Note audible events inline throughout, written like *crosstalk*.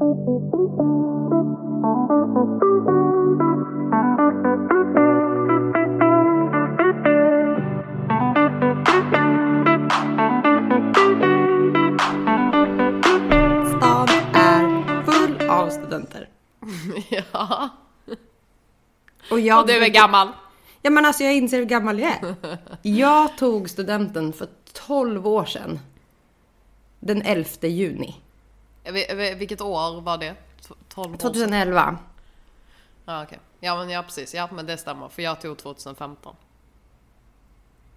*laughs* ja. Och, jag, Och du är gammal. Ja men alltså jag inser hur gammal jag är. *laughs* Jag tog studenten för 12 år sedan. Den 11 juni. Vi- vi- Vilket år var det? T- 12 år sedan? 2011. Ja, okej. Ja, men ja, precis. Ja, men det stämmer. För jag tog 2015.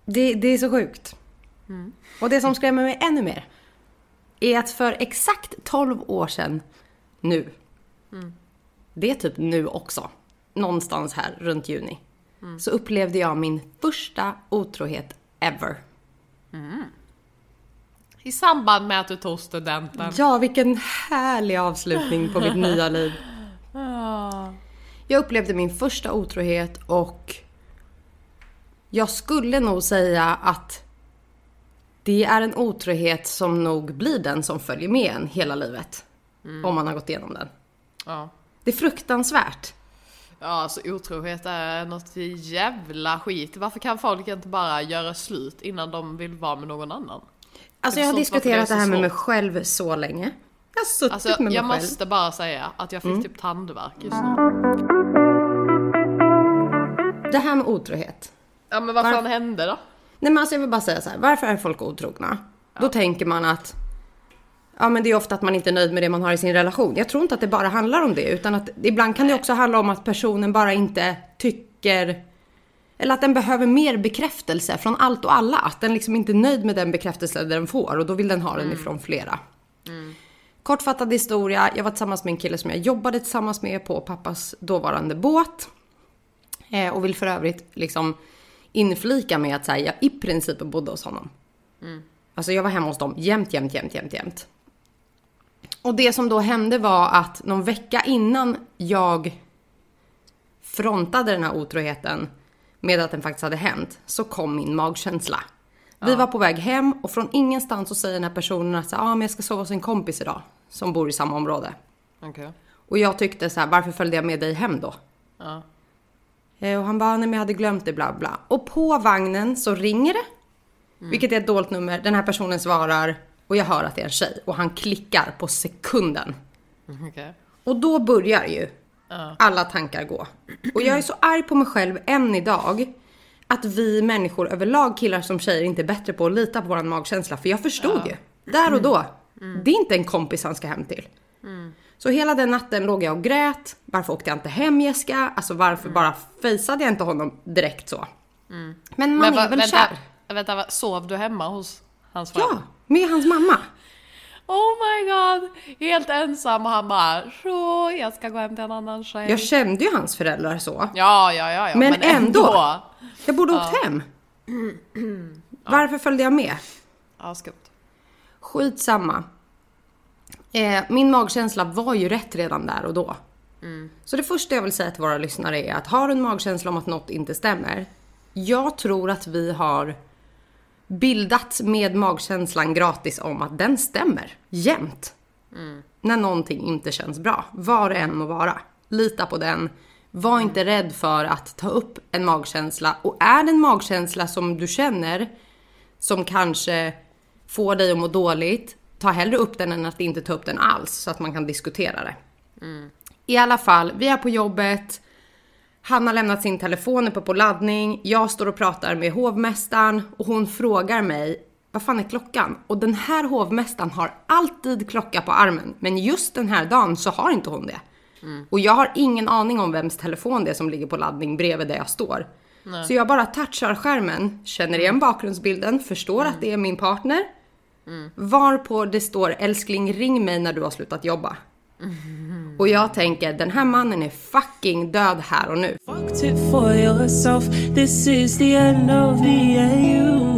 Det, det är så sjukt. Och det som skrämmer mig ännu mer är att för exakt 12 år sedan nu, det är typ nu också, någonstans här runt juni, så upplevde jag min första otrohet ever. I samband med att du tog studenten. Ja, vilken härlig avslutning på mitt nya liv. Jag upplevde min första otrohet och jag skulle nog säga att det är en otrohet som nog blir den som följer med en hela livet. Om man har gått igenom den. Ja. Det är fruktansvärt. Ja, alltså otrohet är något jävla skit. Varför kan folk inte bara göra slut innan de vill vara med någon annan? Alltså Jag jag har diskuterat det det är här med mig själv så länge. Jag har suttit Alltså, med mig jag själv. måste bara säga att jag fick typ tandvärk just nu. Det här med otrohet. Ja, men vad Varför- fan hände då? Nej men alltså jag vill bara säga så här, varför är folk otrogna? Då tänker man att Ja men det är ofta att man inte är nöjd med det man har i sin relation. Jag tror inte att det bara handlar om det utan att ibland kan det också handla om att personen bara inte tycker eller att den behöver mer bekräftelse från allt och alla. Att den liksom inte är nöjd med den bekräftelse den får och då vill den ha den ifrån flera. Kortfattad historia. Jag var tillsammans med en kille som jag jobbade tillsammans med på pappas dåvarande båt. Eh, och vill för övrigt liksom inflika med att här, jag i princip bodde hos honom. Alltså jag var hemma hos dem jämt, jämt, jämt, jämt, jämt. Och det som då hände var att någon vecka innan jag frontade den här otroheten med att den faktiskt hade hänt så kom min magkänsla. Vi var på väg hem och från ingenstans så säger den här personen att ah, men jag ska sova hos en kompis idag som bor i samma område. Okej. Och jag tyckte så här, varför följde jag med dig hem då? Ja. Eh, Och han bara, nej men jag hade glömt det, bla bla. Och på vagnen så ringer det. Vilket är ett dolt nummer. Den här personen svarar och jag hör att det är en tjej. Och han klickar på sekunden. Okej. Och då börjar ju alla tankar gå. Och jag är så arg på mig själv än idag. Att vi människor överlag, killar som tjejer, inte är bättre på att lita på våran magkänsla. För jag förstod ju. Där och då. Det är inte en kompis han ska hem till. Så hela den natten låg jag och grät. Varför åkte jag inte hem Jessica? Alltså varför bara fejsade jag inte honom direkt så? Men man Men är va, väl vänta, kär? vänta, sov du hemma hos hans Ja, föräldrar? med hans mamma. Oh my god! Helt ensam och han bara så jag ska gå hem till en annan tjej. Jag kände ju hans föräldrar så. Ja, ja, ja, ja. Men ändå. Jag borde Ja. åkt hem. *clears throat* Varför följde jag med? Ja, skumt. Skitsamma. Eh, min magkänsla var ju rätt redan där och då. Så det första jag vill säga till våra lyssnare är att har du en magkänsla om att något inte stämmer. Jag tror att vi har bildat med magkänslan gratis om att den stämmer jämt. När någonting inte känns bra. Vad det än må vara. Lita på den. Var inte rädd för att ta upp en magkänsla. Och är det en magkänsla som du känner som kanske får dig att må dåligt, ta hellre upp den än att inte ta upp den alls så att man kan diskutera det. I alla fall, vi är på jobbet. Han har lämnat sin telefon uppe på laddning. Jag står och pratar med hovmästaren och hon frågar mig vad fan är klockan? Och den här hovmästaren har alltid klocka på armen. Men just den här dagen så har inte hon det. Och jag har ingen aning om vems telefon det är som ligger på laddning bredvid där jag står. Så jag bara touchar skärmen, känner igen bakgrundsbilden, förstår att det är min partner. Varpå det står älskling ring mig när du har slutat jobba. Och jag tänker den här mannen är fucking död här och nu. Fucked it for yourself. This is the end of the AU.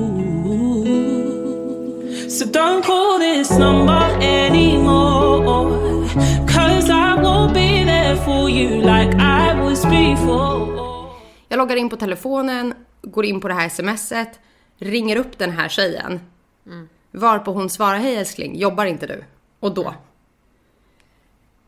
So don't call this number anymore. Cause I won't be there for you like I was before. Jag loggar in på telefonen, går in på det här smset, ringer upp den här tjejen. Varpå hon svarar, hej älskling, jobbar inte du? Och då?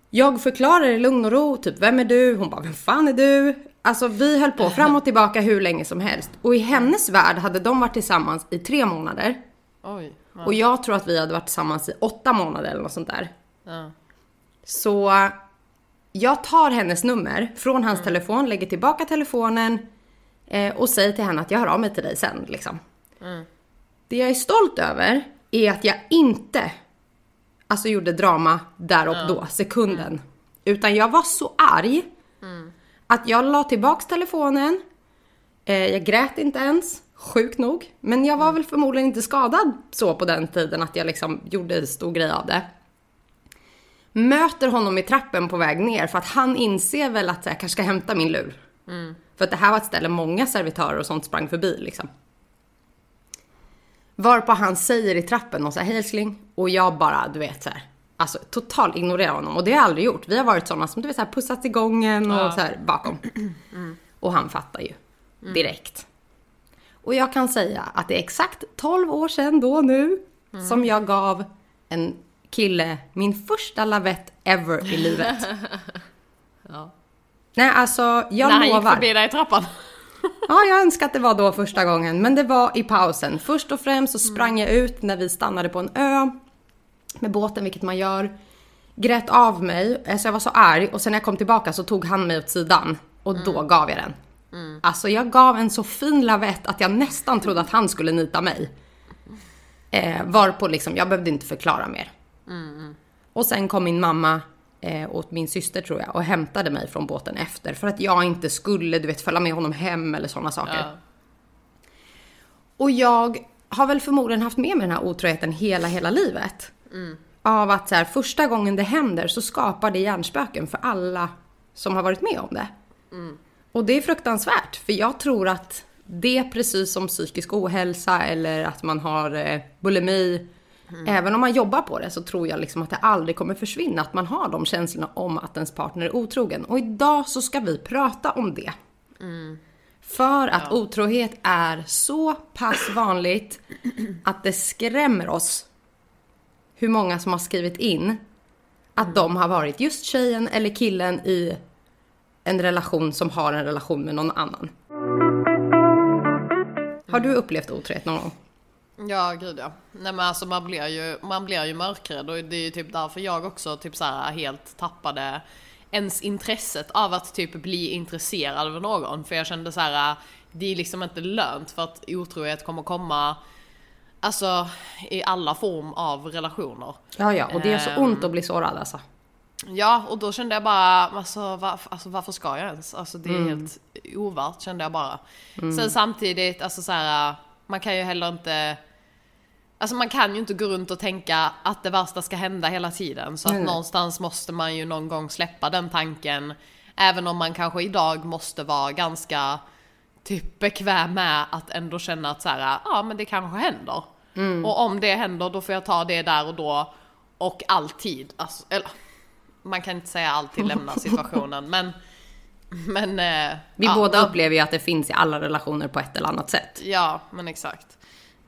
Jag förklarar i lugn och ro, typ vem är du? Hon bara, vem fan är du? Alltså vi höll på fram och tillbaka hur länge som helst. Och i hennes värld hade de varit tillsammans i tre månader. Oj. Ja. Och jag tror att vi hade varit tillsammans i åtta månader eller något sånt där. Ja. Så jag tar hennes nummer från hans telefon, lägger tillbaka telefonen eh, och säger till henne att jag hör av mig till dig sen. Liksom. Det jag är stolt över är att jag inte alltså, gjorde drama där och då, sekunden. Utan jag var så arg att jag la tillbaks telefonen. Eh, jag grät inte ens, sjukt nog. Men jag var väl förmodligen inte skadad så på den tiden att jag liksom gjorde stor grej av det möter honom i trappen på väg ner för att han inser väl att jag kanske ska hämta min lur. För att det här var ett ställe många servitörer och sånt sprang förbi liksom. Varpå han säger i trappen och så här, hej älskling. Och jag bara, du vet så här, alltså totalt ignorerar honom. Och det har jag aldrig gjort. Vi har varit sådana som du vet så här, pussats i gången och Ja. så här bakom. *clears throat* Och han fattar ju direkt. Och jag kan säga att det är exakt 12 år sedan då nu som jag gav en kille min första lavett ever i livet. *laughs* Ja. Nej, alltså jag När han gick lovar. förbi dig i trappan. Ja, jag önskar att det var då första gången, men det var i pausen. Först och främst så sprang jag ut när vi stannade på en ö med båten, vilket man gör. Grät av mig, alltså jag var så arg och sen när jag kom tillbaka så tog han mig åt sidan och då gav jag den. Alltså jag gav en så fin lavett att jag nästan trodde att han skulle nita mig. Eh, varpå liksom, jag behövde inte förklara mer. Och sen kom min mamma eh, och min syster tror jag och hämtade mig från båten efter för att jag inte skulle du vet följa med honom hem eller sådana saker. Ja. Och jag har väl förmodligen haft med mig den här otroheten hela, hela livet. Av att så här, första gången det händer så skapar det hjärnspöken för alla som har varit med om det. Och det är fruktansvärt, för jag tror att det precis som psykisk ohälsa eller att man har eh, bulimi, även om man jobbar på det så tror jag liksom att det aldrig kommer försvinna att man har de känslorna om att ens partner är otrogen. Och idag så ska vi prata om det. För att otrohet är så pass vanligt att det skrämmer oss hur många som har skrivit in att de har varit just tjejen eller killen i en relation som har en relation med någon annan. Har du upplevt otrohet någon gång? Ja, gud ja. Nej men alltså man blir ju, man blir ju mörkrädd och det är ju typ därför jag också typ så här helt tappade ens intresset av att typ bli intresserad av någon. För jag kände så här, det är liksom inte lönt för att otrohet kommer komma Alltså i alla form av relationer. Ja, ja, och det gör så Ehm. ont att bli sårad alltså. Ja, och då kände jag bara, alltså, varför, alltså varför ska jag ens? Alltså det är helt ovärt kände jag bara. Sen samtidigt, alltså så här, man kan ju heller inte Alltså man kan ju inte gå runt och tänka att det värsta ska hända hela tiden. Så att nej. någonstans måste man ju någon gång släppa den tanken. Även om man kanske idag måste vara ganska typ bekväm med att ändå känna att så här, ja men det kanske händer. Och om det händer då får jag ta det där och då. Och alltid, alltså, eller man kan inte säga alltid lämna *laughs* situationen men men eh, Vi ja, båda upplever ju att det finns i alla relationer på ett eller annat sätt. Ja, men exakt.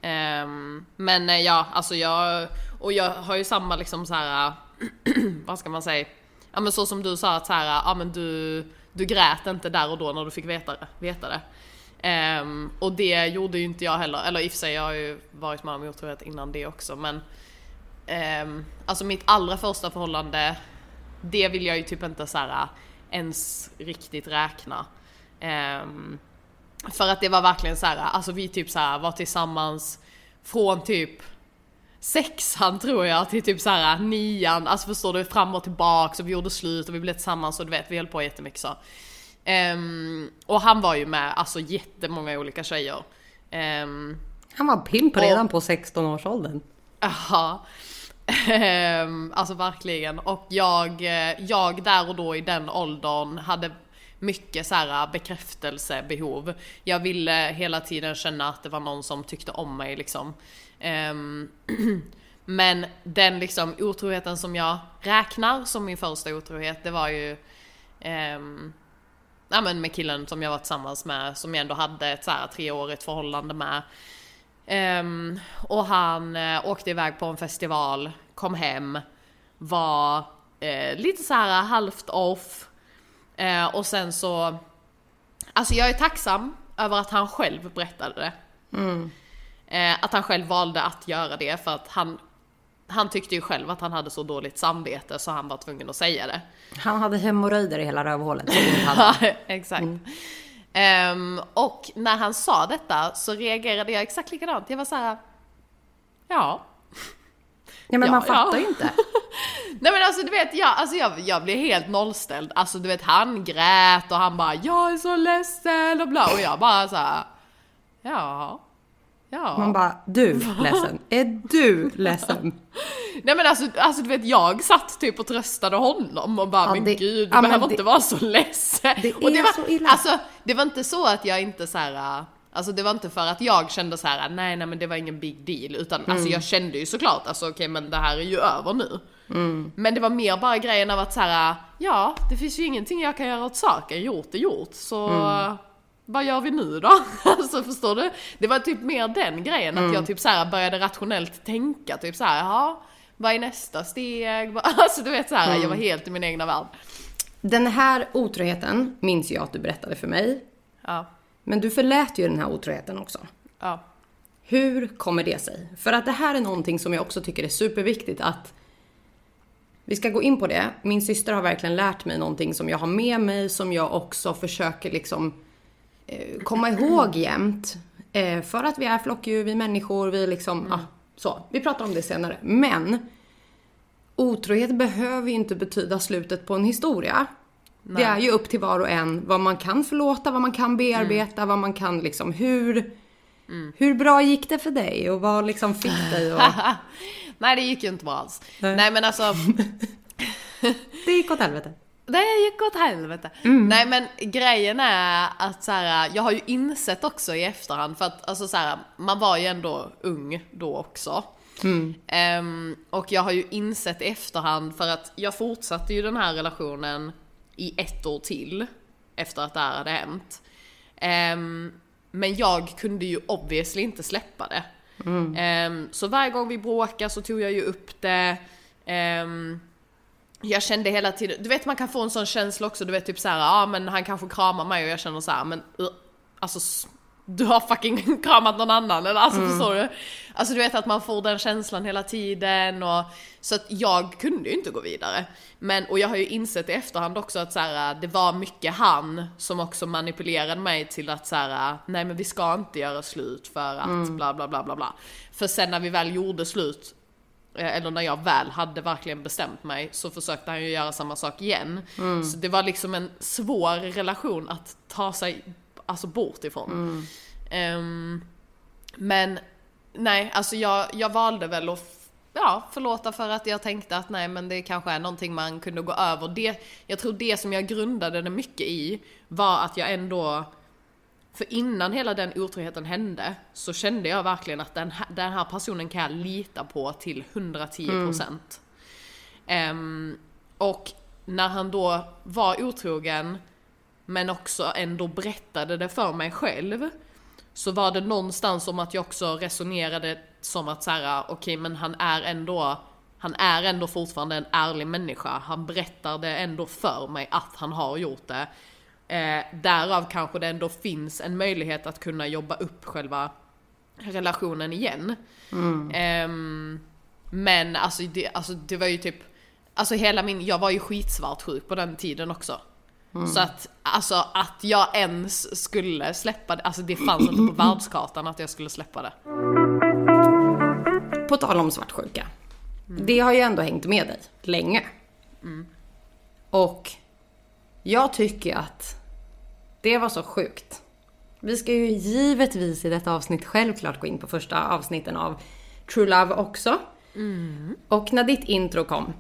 Um, men eh, ja, alltså jag, och jag har ju samma liksom så här, *clears throat* vad ska man säga? Ja men så som du sa att så här, ja men du, du grät inte där och då när du fick veta det. Veta det. Um, och det gjorde ju inte jag heller, eller i och för sig jag har ju varit med om otrohet innan det också men um, Alltså mitt allra första förhållande, det vill jag ju typ inte så här ens riktigt räkna. Um, för att det var verkligen så här, alltså vi typ så här var tillsammans från typ sexan tror jag till typ så här nian, alltså förstår du, fram och tillbaks och vi gjorde slut och vi blev tillsammans och du vet, vi höll på jättemycket så. Ehm, och han var ju med, alltså jättemånga olika tjejer. Ehm, Han var pimp Och- redan på 16-årsåldern. Ja. Ehm, alltså verkligen. Och jag, eh, jag där och då i den åldern hade mycket så här äh, bekräftelsebehov. Jag ville hela tiden känna att det var någon som tyckte om mig liksom. Um, *clears throat* men den liksom otroheten som jag räknar som min första otrohet, det var ju um, ja, men med killen som jag var tillsammans med, som jag ändå hade ett så här treårigt förhållande med. Um, och han uh, åkte iväg på en festival, kom hem, var uh, lite så här halvt off. Eh, och sen så, alltså jag är tacksam över att han själv berättade det. Eh, att han själv valde att göra det för att han, han tyckte ju själv att han hade så dåligt samvete så han var tvungen att säga det. Han hade hemorrojder i hela rövhålet. *laughs* Ja, exakt. Ehm, och när han sa detta så reagerade jag exakt likadant. Jag var så här. ja. Ja, men Ja, man fattar ju inte. *laughs* Nej men alltså du vet, jag, alltså, jag, jag blev helt nollställd. Alltså du vet, han grät och han bara jag är så ledsen och bla och jag bara så här. ja. Ja. Man bara, du *laughs* ledsen? Är du ledsen? Nej men alltså, alltså du vet jag satt typ och tröstade honom och bara Ja, men det- gud du ja, behöver det- inte vara så ledsen. Det och det är var, så illa. Alltså det var inte så att jag inte så här. Alltså det var inte för att jag kände så här: nej nej men det var ingen big deal utan alltså Mm. jag kände ju såklart alltså okej men det här är ju över nu. Mm. Men det var mer bara grejen av att så här: ja det finns ju ingenting jag kan göra åt saken, gjort är gjort så Mm. vad gör vi nu då? *laughs* alltså förstår du? Det var typ mer den grejen att Mm. jag typ så här började rationellt tänka typ så här, jaha vad är nästa steg? *laughs* Alltså du vet så här, jag var helt i min egna värld. Den här otroheten minns jag att du berättade för mig. Ja, Men du förlät ju den här otroheten också. ja, Hur kommer det sig? För att det här är någonting som jag också tycker är superviktigt att vi ska gå in på det. Min syster har verkligen lärt mig någonting som jag har med mig, som jag också försöker liksom eh, komma ihåg jämt. Eh, för att vi är flockdjur, vi är människor, vi liksom, ja, så. Vi pratar om det senare. Men otrohet behöver ju inte betyda slutet på en historia. Det är ju upp till var och en vad man kan förlåta, vad man kan bearbeta, vad man kan liksom, hur... Hur bra gick det för dig och vad liksom fick *laughs* dig och... Nej det gick ju inte bra alls. Nej. Nej, men alltså, *laughs* Det gick åt helvete. det gick åt helvete. Nej men grejen är att så här, jag har ju insett också i efterhand för att alltså så här, man var ju ändå ung då också. Ehm, och jag har ju insett i efterhand för att jag fortsatte ju den här relationen i ett år till efter att det här hade hänt. Ehm, men jag kunde ju obviously inte släppa det. Ehm, så varje gång vi bråkade så tog jag ju upp det. Ehm, jag kände hela tiden, du vet man kan få en sån känsla också, du vet typ såhär, ja men han kanske kramar mig och jag känner så här, men uh, alltså du har fucking *laughs* kramat någon annan eller alltså förstår du? Alltså du vet att man får den känslan hela tiden och så att jag kunde ju inte gå vidare. Men och jag har ju insett i efterhand också att så här, det var mycket han som också manipulerade mig till att så här, nej men vi ska inte göra slut för att bla bla bla bla bla. För sen när vi väl gjorde slut Eh, eller när jag väl hade verkligen bestämt mig så försökte han ju göra samma sak igen. Så det var liksom en svår relation att ta sig alltså bort ifrån. Ehm, men nej, alltså jag, jag valde väl att ja, förlåta för att jag tänkte att nej men det kanske är någonting man kunde gå över. Det, jag tror det som jag grundade det mycket i var att jag ändå för innan hela den otroheten hände så kände jag verkligen att den här, den här personen kan jag lita på till 110%. Ehm, och när han då var otrogen men också ändå berättade det för mig själv så var det någonstans som att jag också resonerade som att så här, okej men han är ändå han är ändå fortfarande en ärlig människa. Han berättar det ändå för mig att han har gjort det. Eh, därav kanske det ändå finns en möjlighet att kunna jobba upp själva relationen igen. Ehm, men alltså det, alltså det var ju typ, alltså hela min, jag var ju skitsvartsjuk på den tiden också. Så att, alltså att jag ens skulle släppa det, alltså det fanns inte på världskartan att jag skulle släppa det. På tal om svartsjuka. Det har ju ändå hängt med dig länge. Och jag tycker att det var så sjukt. Vi ska ju givetvis i detta avsnitt självklart gå in på första avsnitten av True Love också. Och när ditt intro kom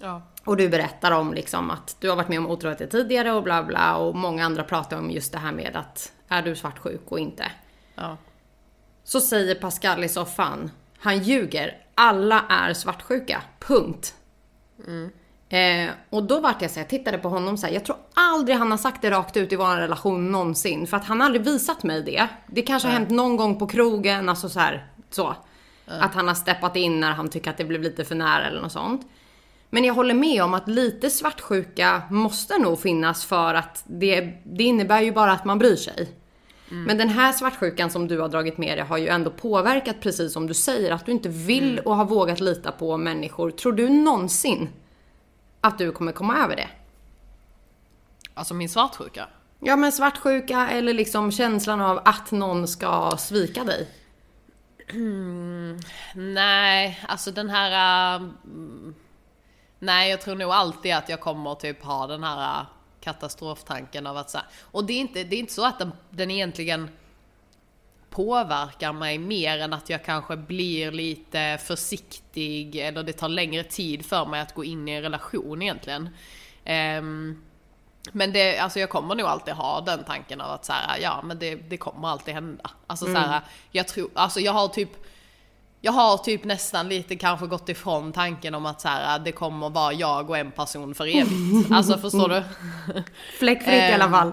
Ja. Och du berättar om liksom att du har varit med om otroheter tidigare och bla bla och många andra pratar om just det här med att är du svartsjuk och inte. Ja. Så säger Pascal i soffan, han ljuger. Alla är svartsjuka. Punkt. Eh, och då vart jag så jag tittade på honom så här, jag tror aldrig han har sagt det rakt ut i vår relation någonsin. För att han har aldrig visat mig det. Det kanske har hänt någon gång på krogen, alltså så här, så. Att han har steppat in när han tycker att det blev lite för nära eller något sånt. Men jag håller med om att lite svartsjuka måste nog finnas för att det, det innebär ju bara att man bryr sig. Men den här svartsjukan som du har dragit med dig har ju ändå påverkat precis som du säger att du inte vill och har vågat lita på människor. Tror du någonsin att du kommer komma över det? Alltså min svartsjuka. Ja men svartsjuka eller liksom känslan av att någon ska svika dig. Nej, alltså den här... mm, nej, jag tror nog alltid att jag kommer typ ha den här äh, katastroftanken av att så här, Och det är inte, det är inte så att den, den egentligen påverkar mig mer än att jag kanske blir lite försiktig eller det tar längre tid för mig att gå in i en relation egentligen. Ehm, men det, alltså jag kommer nog alltid ha den tanken av att så här, ja men det, det kommer alltid hända. Alltså så här, jag tror, alltså jag har typ jag har typ nästan lite kanske gått ifrån tanken om att så här, det kommer vara jag och en person för evigt. *laughs* Alltså förstår du? Fläckfritt i alla Ehm, fall.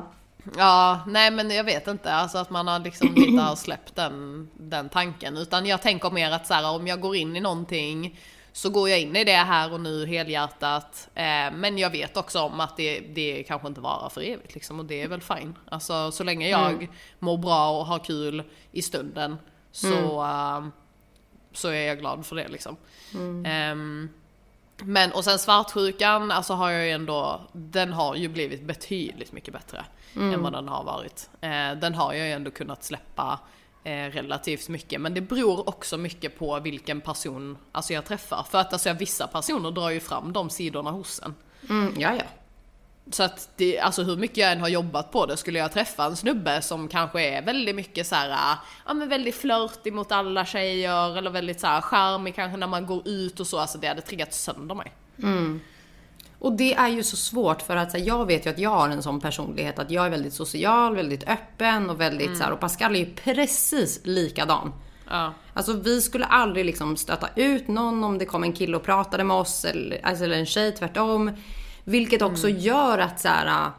Ja, nej men jag vet inte. Alltså att man har liksom lite har *clears throat* släppt den, den tanken. Utan jag tänker mer att så här, om jag går in i någonting så går jag in i det här och nu helhjärtat. Eh, men jag vet också om att det, det kanske inte varar för evigt liksom. Och det är väl fine. Alltså så länge jag mår bra och har kul i stunden så, eh, så är jag glad för det liksom. Ehm, men och sen svartsjukan, alltså har jag ju ändå, den har ju blivit betydligt mycket bättre än vad den har varit. Eh, den har jag ju ändå kunnat släppa eh, relativt mycket. Men det beror också mycket på vilken person alltså jag träffar. För att alltså, vissa personer drar ju fram de sidorna hos en. Mm, ja, ja. Så att det, alltså hur mycket jag än har jobbat på det, skulle jag träffa en snubbe som kanske är väldigt mycket så här, ja men väldigt flörtig mot alla tjejer eller väldigt så här charmig kanske när man går ut och så, alltså det hade triggat sönder mig. Och det är ju så svårt för att här, jag vet ju att jag har en sån personlighet att jag är väldigt social, väldigt öppen och väldigt så här, och Pascal är ju precis likadan. Ja. Alltså vi skulle aldrig liksom stöta ut någon om det kom en kille och pratade med oss eller, alltså, eller en tjej tvärtom. Vilket också gör att så här,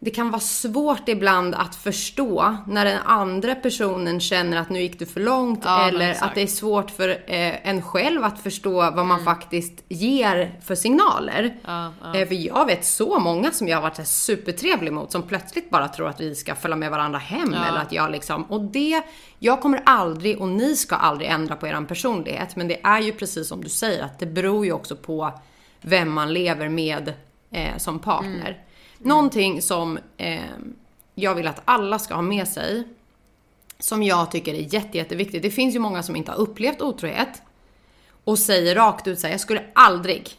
det kan vara svårt ibland att förstå när den andra personen känner att nu gick du för långt Ja, eller att det är svårt för eh, en själv att förstå vad man faktiskt ger för signaler. Ja, ja. Eh, för jag vet så många som jag har varit så supertrevlig mot som plötsligt bara tror att vi ska följa med varandra hem eller att jag liksom, och det, jag kommer aldrig och ni ska aldrig ändra på eran personlighet men det är ju precis som du säger att det beror ju också på vem man lever med eh, som partner. Någonting som eh, jag vill att alla ska ha med sig som jag tycker är jätte, jätteviktigt. Det finns ju många som inte har upplevt otrohet och säger rakt ut så här, jag skulle aldrig.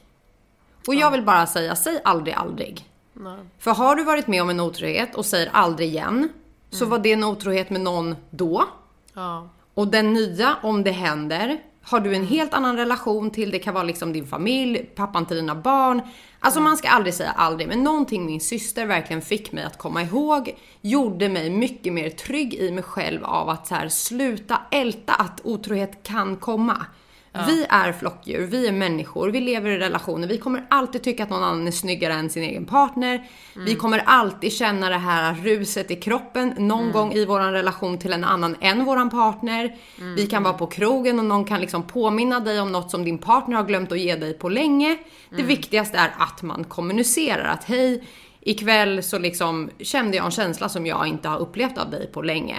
Och jag vill bara säga, säg aldrig, aldrig. Nej. För har du varit med om en otrohet och säger aldrig igen, så var det en otrohet med någon då. Ja. Och den nya, om det händer, har du en helt annan relation till. Det kan vara liksom din familj, pappan till dina barn. Alltså man ska aldrig säga aldrig, men någonting min syster verkligen fick mig att komma ihåg gjorde mig mycket mer trygg i mig själv av att så här, sluta älta att otrohet kan komma. Vi är flockdjur, vi är människor, vi lever i relationer. Vi kommer alltid tycka att någon annan är snyggare än sin egen partner. Vi kommer alltid känna det här ruset i kroppen någon gång i våran relation till en annan än våran partner. Vi kan vara på krogen och någon kan liksom påminna dig om något som din partner har glömt att ge dig på länge. Det viktigaste är att man kommunicerar att hej, ikväll så liksom kände jag en känsla som jag inte har upplevt av dig på länge.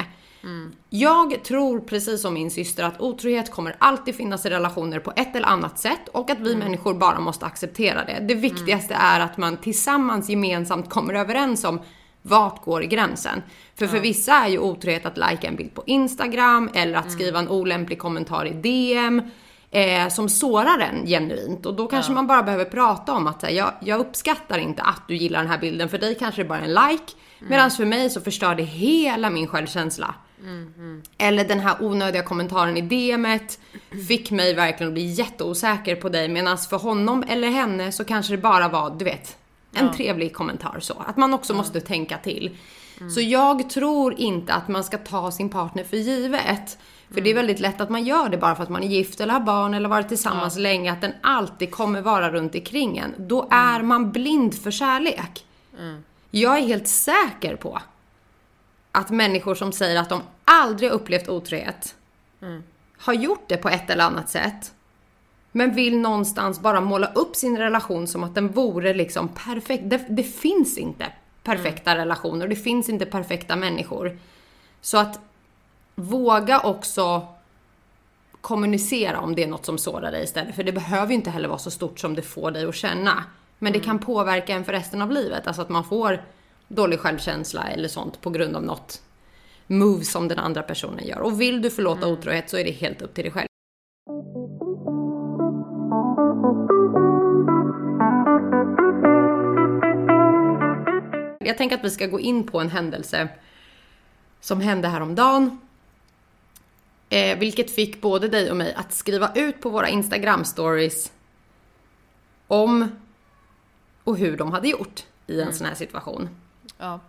Jag tror precis som min syster att otrohet kommer alltid finnas i relationer på ett eller annat sätt och att vi människor bara måste acceptera det. Det viktigaste är att man tillsammans gemensamt kommer överens om vart går gränsen? För för vissa är ju otrohet att lajka en bild på Instagram eller att skriva en olämplig kommentar i DM eh, som sårar en genuint. Och då kanske man bara behöver prata om att här, jag, jag uppskattar inte att du gillar den här bilden. För dig kanske det bara är en like. Medan för mig så förstör det hela min självkänsla. Eller den här onödiga kommentaren i DMet fick mig verkligen att bli jätteosäker på dig. Medan för honom eller henne så kanske det bara var, du vet, en trevlig kommentar så. Att man också måste tänka till. Så jag tror inte att man ska ta sin partner för givet. För det är väldigt lätt att man gör det bara för att man är gift eller har barn eller varit tillsammans länge. Att den alltid kommer vara runt omkring en. Då är man blind för kärlek. Jag är helt säker på att människor som säger att de aldrig upplevt otrohet har gjort det på ett eller annat sätt. Men vill någonstans bara måla upp sin relation som att den vore liksom perfekt. Det, det finns inte perfekta relationer, det finns inte perfekta människor. Så att våga också kommunicera om det är något som sårar dig istället. För det behöver ju inte heller vara så stort som det får dig att känna. Men det kan påverka en för resten av livet. Alltså att man får dålig självkänsla eller sånt på grund av något move som den andra personen gör. Och vill du förlåta otrohet så är det helt upp till dig själv. Jag tänker att vi ska gå in på en händelse som hände häromdagen. Eh, vilket fick både dig och mig att skriva ut på våra Instagram stories om och hur de hade gjort i en sån här situation. Ja.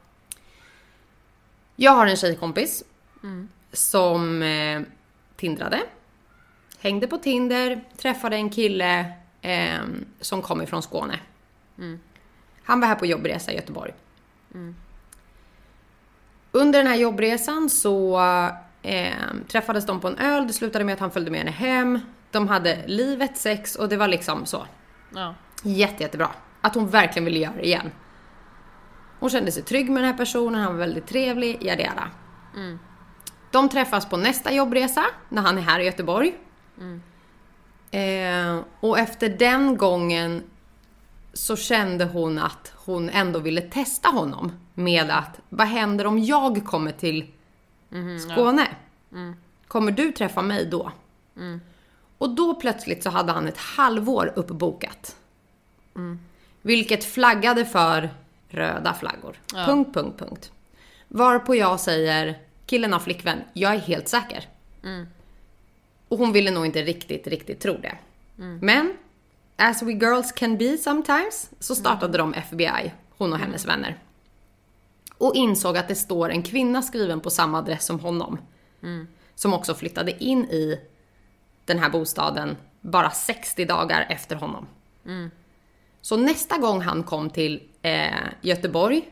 Jag har en tjejkompis som eh, tindrade. Hängde på Tinder, träffade en kille eh, som kom ifrån Skåne. Han var här på jobbresa i Göteborg. Under den här jobbresan så eh, träffades de på en öl. Det slutade med att han följde med henne hem. De hade livet, sex och det var liksom så. Ja. Jätte, jättebra. Att hon verkligen ville göra det igen. Hon kände sig trygg med den här personen, han var väldigt trevlig, yada yada. De träffas på nästa jobbresa, när han är här i Göteborg. Eh, och efter den gången så kände hon att hon ändå ville testa honom med att, vad händer om jag kommer till Skåne? Kommer du träffa mig då? Och då plötsligt så hade han ett halvår uppbokat. Vilket flaggade för röda flaggor. Punkt, punkt, punkt. Varpå jag säger, killen har flickvän, jag är helt säker. Och hon ville nog inte riktigt, riktigt tro det. Men, as we girls can be sometimes, så startade de FBI, hon och hennes vänner. Och insåg att det står en kvinna skriven på samma adress som honom. Som också flyttade in i den här bostaden bara 60 dagar efter honom. Så nästa gång han kom till eh, Göteborg,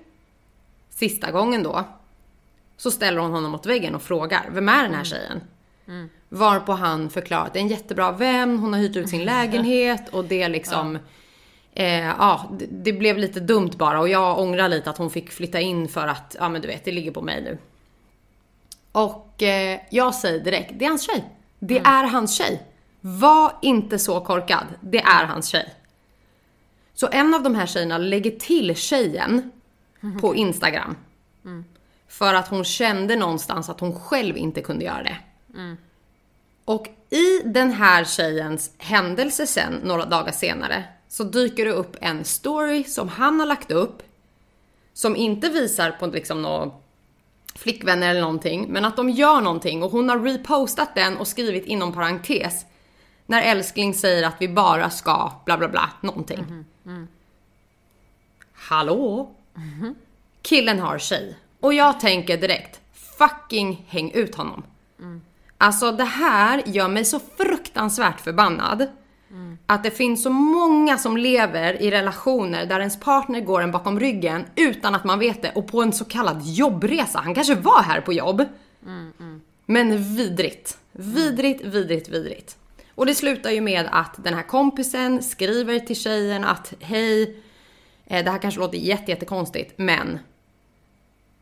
sista gången då, så ställer hon honom mot väggen och frågar, vem är den här tjejen? Varpå han förklarar att det är en jättebra vän, hon har hyrt ut sin *laughs* lägenhet och det liksom... Eh, ja, det, det blev lite dumt bara och jag ångrar lite att hon fick flytta in för att, ja men du vet, det ligger på mig nu. Och eh, jag säger direkt, det är hans tjej. Det är hans tjej. Var inte så korkad. Det är hans tjej. Så en av de här tjejerna lägger till tjejen på Instagram. För att hon kände någonstans att hon själv inte kunde göra det. Och i den här tjejens händelse sen, några dagar senare, så dyker det upp en story som han har lagt upp. Som inte visar på liksom några flickvänner eller någonting, men att de gör någonting och hon har repostat den och skrivit inom parentes. När älskling säger att vi bara ska bla bla bla, någonting. Hallå? Killen har tjej. Och jag tänker direkt, fucking häng ut honom. Alltså det här gör mig så fruktansvärt förbannad. Att det finns så många som lever i relationer där ens partner går en bakom ryggen utan att man vet det och på en så kallad jobbresa. Han kanske var här på jobb. Men vidrigt. Vidrigt, vidrigt, vidrigt. Och det slutar ju med att den här kompisen skriver till tjejen att hej, eh, det här kanske låter jätte, jättekonstigt men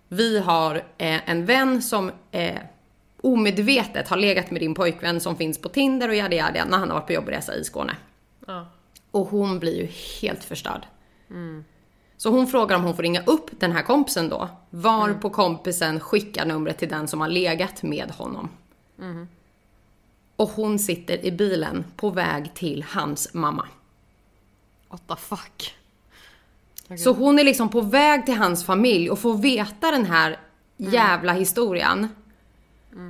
vi har eh, en vän som eh, omedvetet har legat med din pojkvän som finns på Tinder och yada yada när han har varit på jobbresa i Skåne. Ja. Och hon blir ju helt förstörd. Så hon frågar om hon får ringa upp den här kompisen då. Var på kompisen skickar numret till den som har legat med honom. Och hon sitter i bilen på väg till hans mamma. What the fuck? Så hon är liksom på väg till hans familj och får veta den här jävla historien.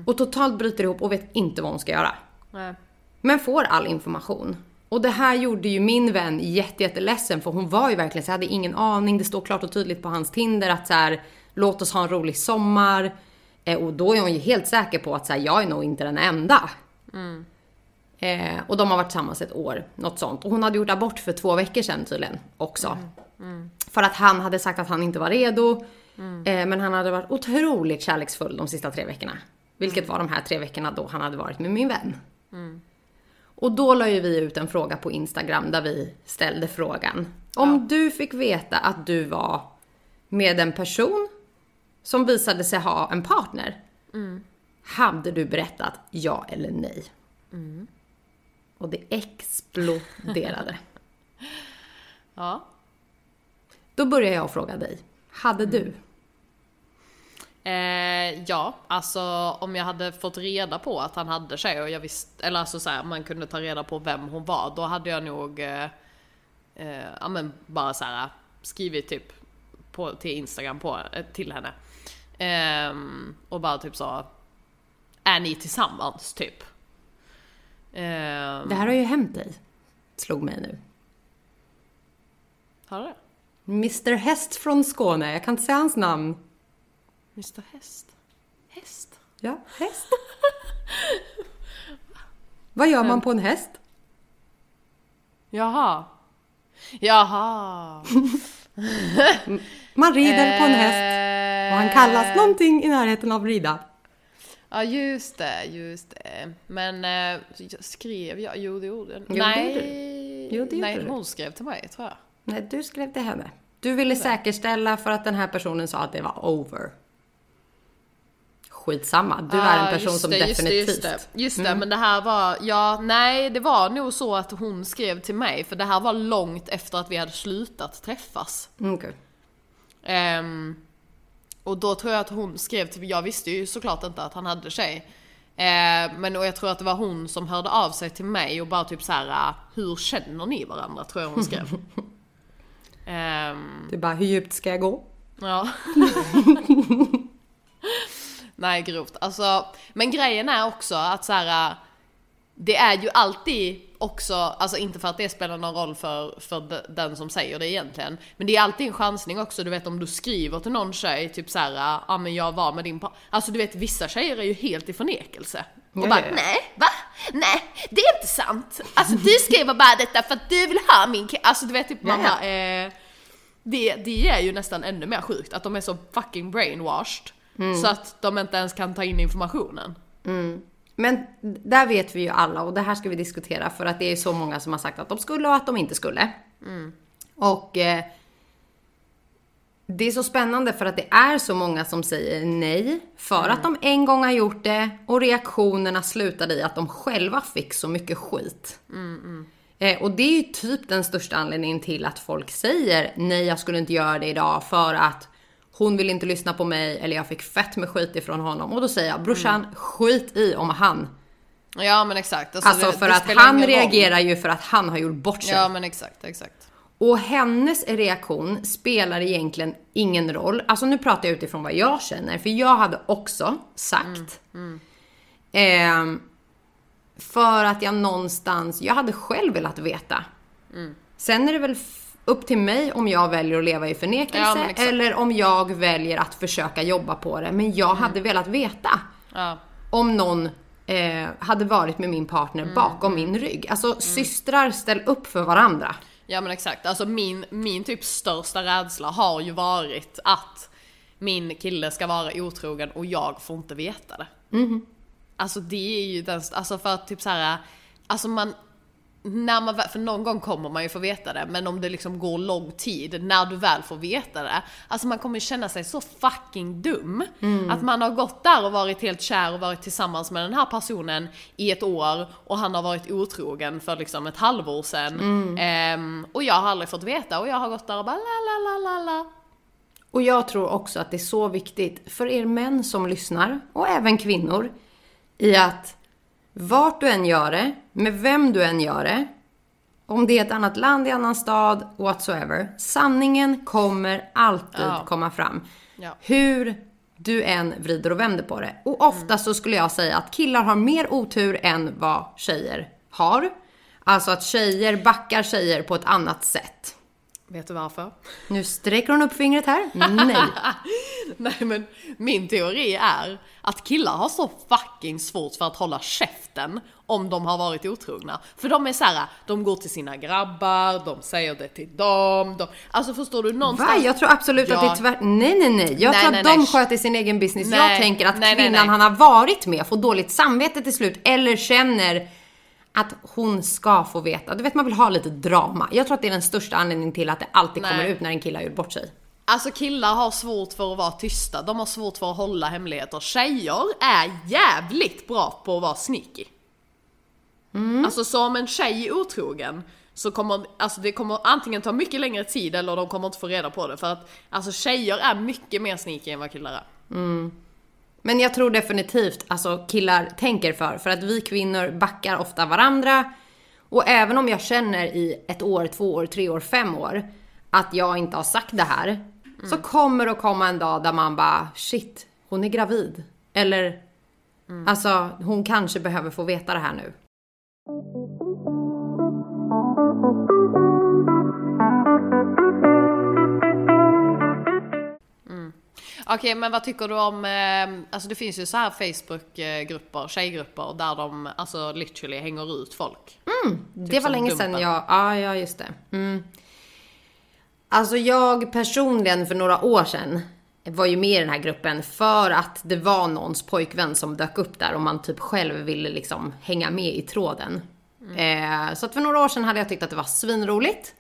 Och totalt bryter ihop och vet inte vad hon ska göra. Nej. Men får all information. Och det här gjorde ju min vän jätte, jätteledsen för hon var ju verkligen så jag hade ingen aning. Det står klart och tydligt på hans Tinder att så här, låt oss ha en rolig sommar. Eh, och då är hon ju helt säker på att så här, jag är nog inte den enda. Eh, och de har varit tillsammans ett år, något sånt. Och hon hade gjort abort för två veckor sedan tydligen också. För att han hade sagt att han inte var redo. Eh, men han hade varit otroligt kärleksfull de sista tre veckorna. Vilket var de här tre veckorna då han hade varit med min vän. Och då la ju vi ut en fråga på Instagram där vi ställde frågan. Om du fick veta att du var med en person som visade sig ha en partner. Hade du berättat ja eller nej? Och det exploderade. *laughs* Ja. Då börjar jag fråga dig. Hade du? Eh, ja, alltså om jag hade fått reda på att han hade tjej och jag visste, eller alltså så här, man kunde ta reda på vem hon var, då hade jag nog, eh, eh, ja men bara så här skrivit typ på, till Instagram på, eh, till henne. Ehm, och bara typ så, är ni tillsammans typ? Ehm, Det här har ju hänt dig. Slog mig nu. har det? Mr Häst från Skåne. Jag kan inte säga hans namn. Mr Häst? Häst? Ja, häst. Vad gör man på en häst? Jaha. Jaha. Man rider på en häst. Och han kallas någonting i närheten av rida. Ja just det, just det. Men eh, skrev jag? Jo det gjorde jag. det Nej. Jo, det gjorde nej du. hon skrev till mig tror jag. Nej, du skrev till henne. Du ville säkerställa för att den här personen sa att det var over. Skitsamma, du är en Ah, person just som det, definitivt... Mm. Just det, just det, just det men det här var, ja nej det var nog så att hon skrev till mig för det här var långt efter att vi hade slutat träffas. Mm, okej. Ehm, och då tror jag att hon skrev till jag visste ju såklart inte att han hade tjej. Ehm, men och jag tror att det var hon som hörde av sig till mig och bara typ så här: "Ah, hur känner ni varandra? Tror jag hon skrev. *laughs* Ehm, Du bara, hur djupt ska jag gå? ja. *laughs* Nej grovt. Alltså, men grejen är också att så här. Det är ju alltid också, alltså inte för att det spelar någon roll för, för de- den som säger det egentligen. Men det är alltid en chansning också, du vet om du skriver till någon tjej typ såhär, ja ah, men jag var med din par. Alltså du vet vissa tjejer är ju helt i förnekelse. Och Ja, bara, ja, nej, va? Nej, det är inte sant. Alltså du skriver bara detta för att du vill ha min ki-" Alltså du vet typ man bara, eh, det, det är ju nästan ännu mer sjukt att de är så fucking brainwashed. Så att de inte ens kan ta in informationen. Men där vet vi ju alla och det här ska vi diskutera för att det är så många som har sagt att de skulle och att de inte skulle. Och eh, det är så spännande för att det är så många som säger nej för att de en gång har gjort det och reaktionerna slutade i att de själva fick så mycket skit. Eh, och det är ju typ den största anledningen till att folk säger nej jag skulle inte göra det idag för att hon vill inte lyssna på mig eller jag fick fett med skit ifrån honom. Och då säger jag brorsan skit i om han. Ja men exakt. Alltså, Alltså det- för det att han reagerar ju för att han har gjort bort sig. Ja men exakt, exakt. Och hennes reaktion spelar egentligen ingen roll. Alltså nu pratar jag utifrån vad jag känner, för jag hade också sagt. ehm, för att jag någonstans, jag hade själv velat veta. Sen är det väl upp till mig om jag väljer att leva i Ja, förnekelse exakt. eller om jag väljer att försöka jobba på det. Men jag hade velat veta Ja. om någon eh, hade varit med min partner Mm, bakom min rygg. Alltså systrar, ställ upp för varandra. Ja men exakt, alltså min, min typ största rädsla har ju varit att min kille ska vara otrogen och jag får inte veta det. Alltså det är ju den, alltså för att typ så här, alltså man, när man väl, för någon gång kommer man ju få veta det, men om det liksom går lång tid, när du väl får veta det, alltså man kommer känna sig så fucking dum. Att man har gått där och varit helt kär och varit tillsammans med den här personen i ett år och han har varit otrogen för liksom ett halvår sedan. Ehm, och jag har aldrig fått veta och jag har gått där och bara la la la la la. Och jag tror också att det är så viktigt för er män som lyssnar och även kvinnor i att vart du än gör det, med vem du än gör det, om det är ett annat land, i annan stad, whatsoever. Sanningen kommer alltid Ja. komma fram. Ja. Hur du än vrider och vänder på det. Och ofta så skulle jag säga att killar har mer otur än vad tjejer har. Alltså att tjejer backar tjejer på ett annat sätt. Vet du varför? Nu sträcker hon upp fingret här. Nej. *laughs* Nej men min teori är att killar har så fucking svårt för att hålla käften om de har varit otrogna. För de är så här, de går till sina grabbar, de säger det till dem. De, alltså förstår du någonstans? Va? Jag tror absolut att det är Ja. tvärtom. Nej, nej, nej. Jag Nej, tror nej, att de nej. sköter sin egen business. Nej. Jag tänker att Nej, nej, kvinnan nej. han har varit med får dåligt samvete till slut eller känner att hon ska få veta. Du vet man vill ha lite drama. Jag tror att det är den största anledningen till att det alltid Nej. kommer ut när en kille har gjort bort sig. Alltså killar har svårt för att vara tysta, de har svårt för att hålla hemligheter. Tjejer är jävligt bra på att vara sneaky. Alltså så om en tjej är otrogen så kommer alltså det kommer antingen ta mycket längre tid eller de kommer inte få reda på det för att alltså tjejer är mycket mer sneaky än vad killar är. Men jag tror definitivt alltså killar tänker för. För att vi kvinnor backar ofta varandra. Och även om jag känner i ett år, två år, tre år, fem år att jag inte har sagt det här. Så kommer det att komma en dag där man bara shit, hon är gravid. Eller alltså hon kanske behöver få veta det här nu. Okej men vad tycker du om, eh, alltså det finns ju så här Facebookgrupper, tjejgrupper där de alltså literally hänger ut folk. det var länge sedan Dumpen. jag, ja, ja just det. Mm. Alltså jag personligen för några år sedan var ju med i den här gruppen för att det var någons pojkvän som dök upp där och man typ själv ville liksom hänga med i tråden. Eh, så att för några år sedan hade jag tyckt att det var svinroligt.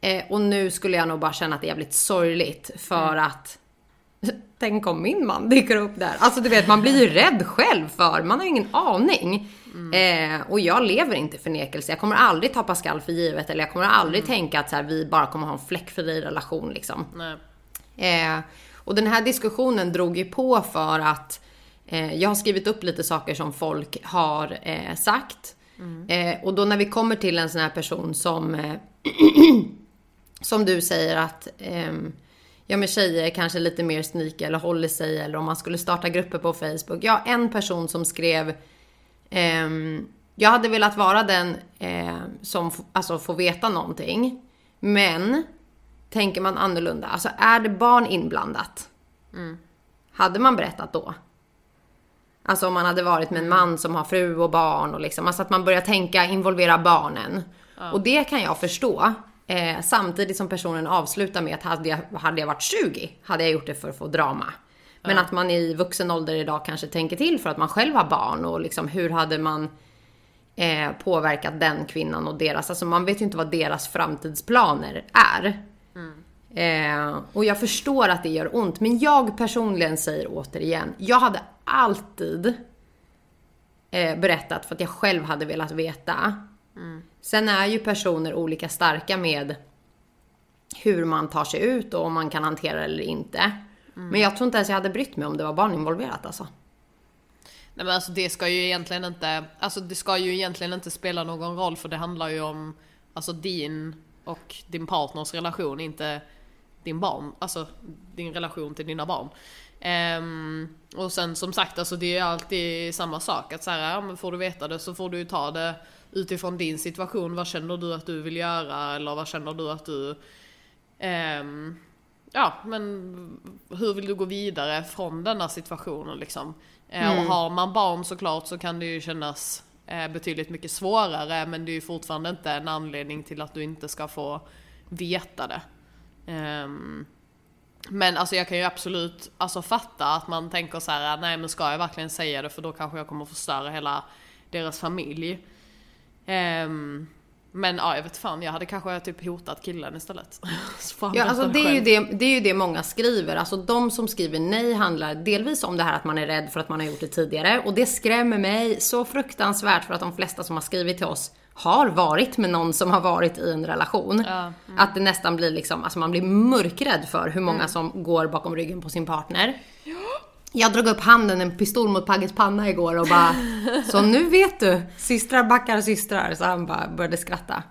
Eh, och nu skulle jag nog bara känna att det är jävligt sorgligt för att Tänk om min man dyker upp där. Alltså du vet, man blir ju rädd själv för, man har ju ingen aning. Eh, och jag lever inte i förnekelse. Jag kommer aldrig ta Pascal för givet eller jag kommer aldrig tänka att så här, vi bara kommer ha en fläckfri relation liksom. Eh, och den här diskussionen drog ju på för att eh, jag har skrivit upp lite saker som folk har eh, sagt. Eh, och då när vi kommer till en sån här person som, eh, *clears throat* som du säger att ehm, ja men tjejer kanske lite mer sneaky eller håller sig eller om man skulle starta grupper på Facebook. Ja, en person som skrev ehm, jag hade velat vara den eh, som alltså, får veta någonting. Men tänker man annorlunda. Alltså är det barn inblandat? Hade man berättat då? Alltså om man hade varit med en man som har fru och barn och liksom, alltså att man börjar tänka involvera barnen. Och det kan jag förstå. Eh, samtidigt som personen avslutar med att hade jag, hade jag varit 20 hade jag gjort det för att få drama. Men att man i vuxen ålder idag kanske tänker till för att man själv har barn och liksom hur hade man eh, påverkat den kvinnan och deras, alltså man vet ju inte vad deras framtidsplaner är. Eh, och jag förstår att det gör ont, men jag personligen säger återigen, jag hade alltid eh, berättat för att jag själv hade velat veta. Sen är ju personer olika starka med hur man tar sig ut och om man kan hantera det eller inte. Men jag tror inte ens jag hade brytt mig om det var barn involverat alltså. Nej men alltså det ska ju egentligen inte, alltså det ska ju egentligen inte spela någon roll för det handlar ju om alltså din och din partners relation, inte din barn, alltså din relation till dina barn. Ehm, och sen som sagt, alltså det är alltid samma sak att så här, ja får du veta det så får du ju ta det utifrån din situation. Vad känner du att du vill göra eller vad känner du att du ehm, ja, men hur vill du gå vidare från denna situationen liksom? Eh, Och har man barn såklart så kan det ju kännas eh, betydligt mycket svårare men det är ju fortfarande inte en anledning till att du inte ska få veta det. Ehm, men alltså jag kan ju absolut alltså, fatta att man tänker så här: nej men ska jag verkligen säga det för då kanske jag kommer förstöra hela deras familj. Ehm, men ja, jag vet fan, jag hade kanske typ hotat killen istället. *laughs* Ja, alltså det är, ju det, det är ju det många skriver. Alltså de som skriver nej handlar delvis om det här att man är rädd för att man har gjort det tidigare. Och det skrämmer mig så fruktansvärt för att de flesta som har skrivit till oss har varit med någon som har varit i en relation. Att det nästan blir liksom, alltså man blir mörkrädd för hur många som går bakom ryggen på sin partner. Jag drog upp handen, en pistol mot Pagges panna igår och bara Så nu vet du, systrar backar systrar. Så han bara började skratta.